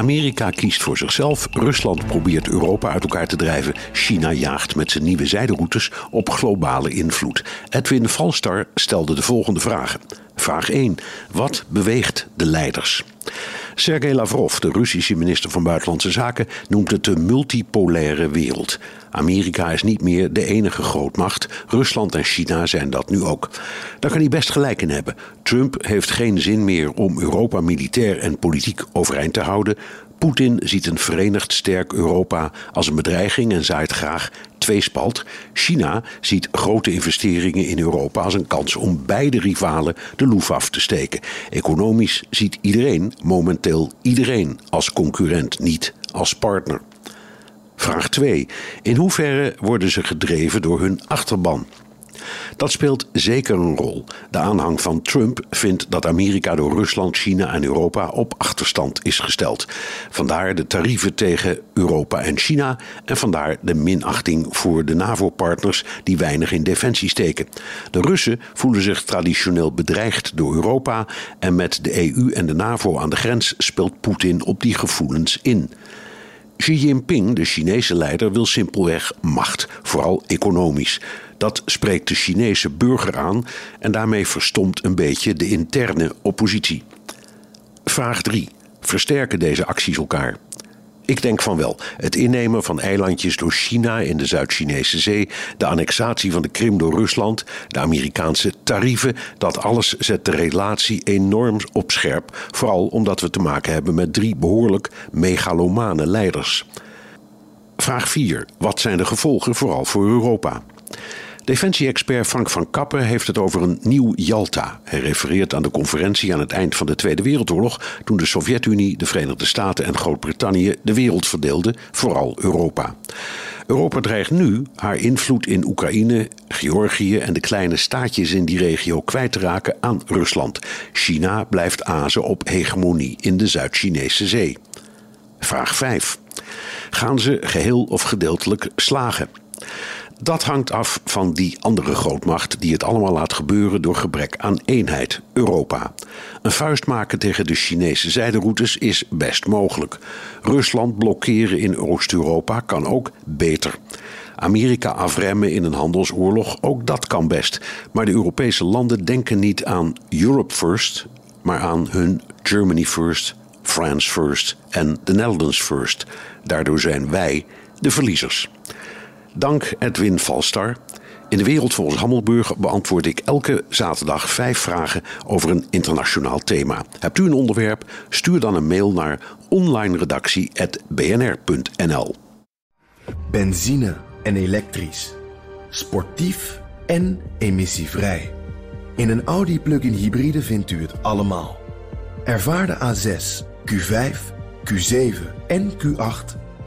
Amerika kiest voor zichzelf, Rusland probeert Europa uit elkaar te drijven, China jaagt met zijn nieuwe zijderoutes op globale invloed. Edwin Valstar stelde de volgende vragen. Vraag 1. Wat beweegt de leiders? Sergei Lavrov, de Russische minister van Buitenlandse Zaken, noemt het de multipolaire wereld. Amerika is niet meer de enige grootmacht. Rusland en China zijn dat nu ook. Daar kan hij best gelijk in hebben. Trump heeft geen zin meer om Europa militair en politiek overeind te houden. Poetin ziet een verenigd sterk Europa als een bedreiging en zaait graag tweespalt. China ziet grote investeringen in Europa als een kans om beide rivalen de loef af te steken. Economisch ziet iedereen momenteel iedereen als concurrent, niet als partner. Vraag 2. In hoeverre worden ze gedreven door hun achterban? Dat speelt zeker een rol. De aanhang van Trump vindt dat Amerika door Rusland, China en Europa op achterstand is gesteld. Vandaar de tarieven tegen Europa en China en vandaar de minachting voor de NAVO-partners die weinig in defensie steken. De Russen voelen zich traditioneel bedreigd door Europa en met de EU en de NAVO aan de grens speelt Poetin op die gevoelens in. Xi Jinping, de Chinese leider, wil simpelweg macht, vooral economisch. Dat spreekt de Chinese burger aan en daarmee verstomt een beetje de interne oppositie. Vraag 3. Versterken deze acties elkaar? Ik denk van wel. Het innemen van eilandjes door China in de Zuid-Chinese Zee, de annexatie van de Krim door Rusland, de Amerikaanse tarieven, dat alles zet de relatie enorm op scherp. Vooral omdat we te maken hebben met drie behoorlijk megalomane leiders. Vraag 4. Wat zijn de gevolgen vooral voor Europa? Defensie-expert Frank van Kappen heeft het over een nieuw Jalta. Hij refereert aan de conferentie aan het eind van de Tweede Wereldoorlog, toen de Sovjet-Unie, de Verenigde Staten en Groot-Brittannië de wereld verdeelden, vooral Europa. Europa dreigt nu haar invloed in Oekraïne, Georgië en de kleine staatjes in die regio kwijt te raken aan Rusland. China blijft azen op hegemonie in de Zuid-Chinese zee. Vraag 5. Gaan ze geheel of gedeeltelijk slagen? Dat hangt af van die andere grootmacht die het allemaal laat gebeuren door gebrek aan eenheid, Europa. Een vuist maken tegen de Chinese zijderoutes is best mogelijk. Rusland blokkeren in Oost-Europa kan ook beter. Amerika afremmen in een handelsoorlog, ook dat kan best. Maar de Europese landen denken niet aan Europe First, maar aan hun Germany First, France First en the Netherlands First. Daardoor zijn wij de verliezers. Dank Edwin Valstar. In de wereld volgens Hammelburg beantwoord ik elke zaterdag vijf vragen over een internationaal thema. Hebt u een onderwerp? Stuur dan een mail naar onlineredactie.bnr.nl. Benzine en elektrisch. Sportief en emissievrij. In een Audi plug-in hybride vindt u het allemaal. Ervaar de A6, Q5, Q7 en Q8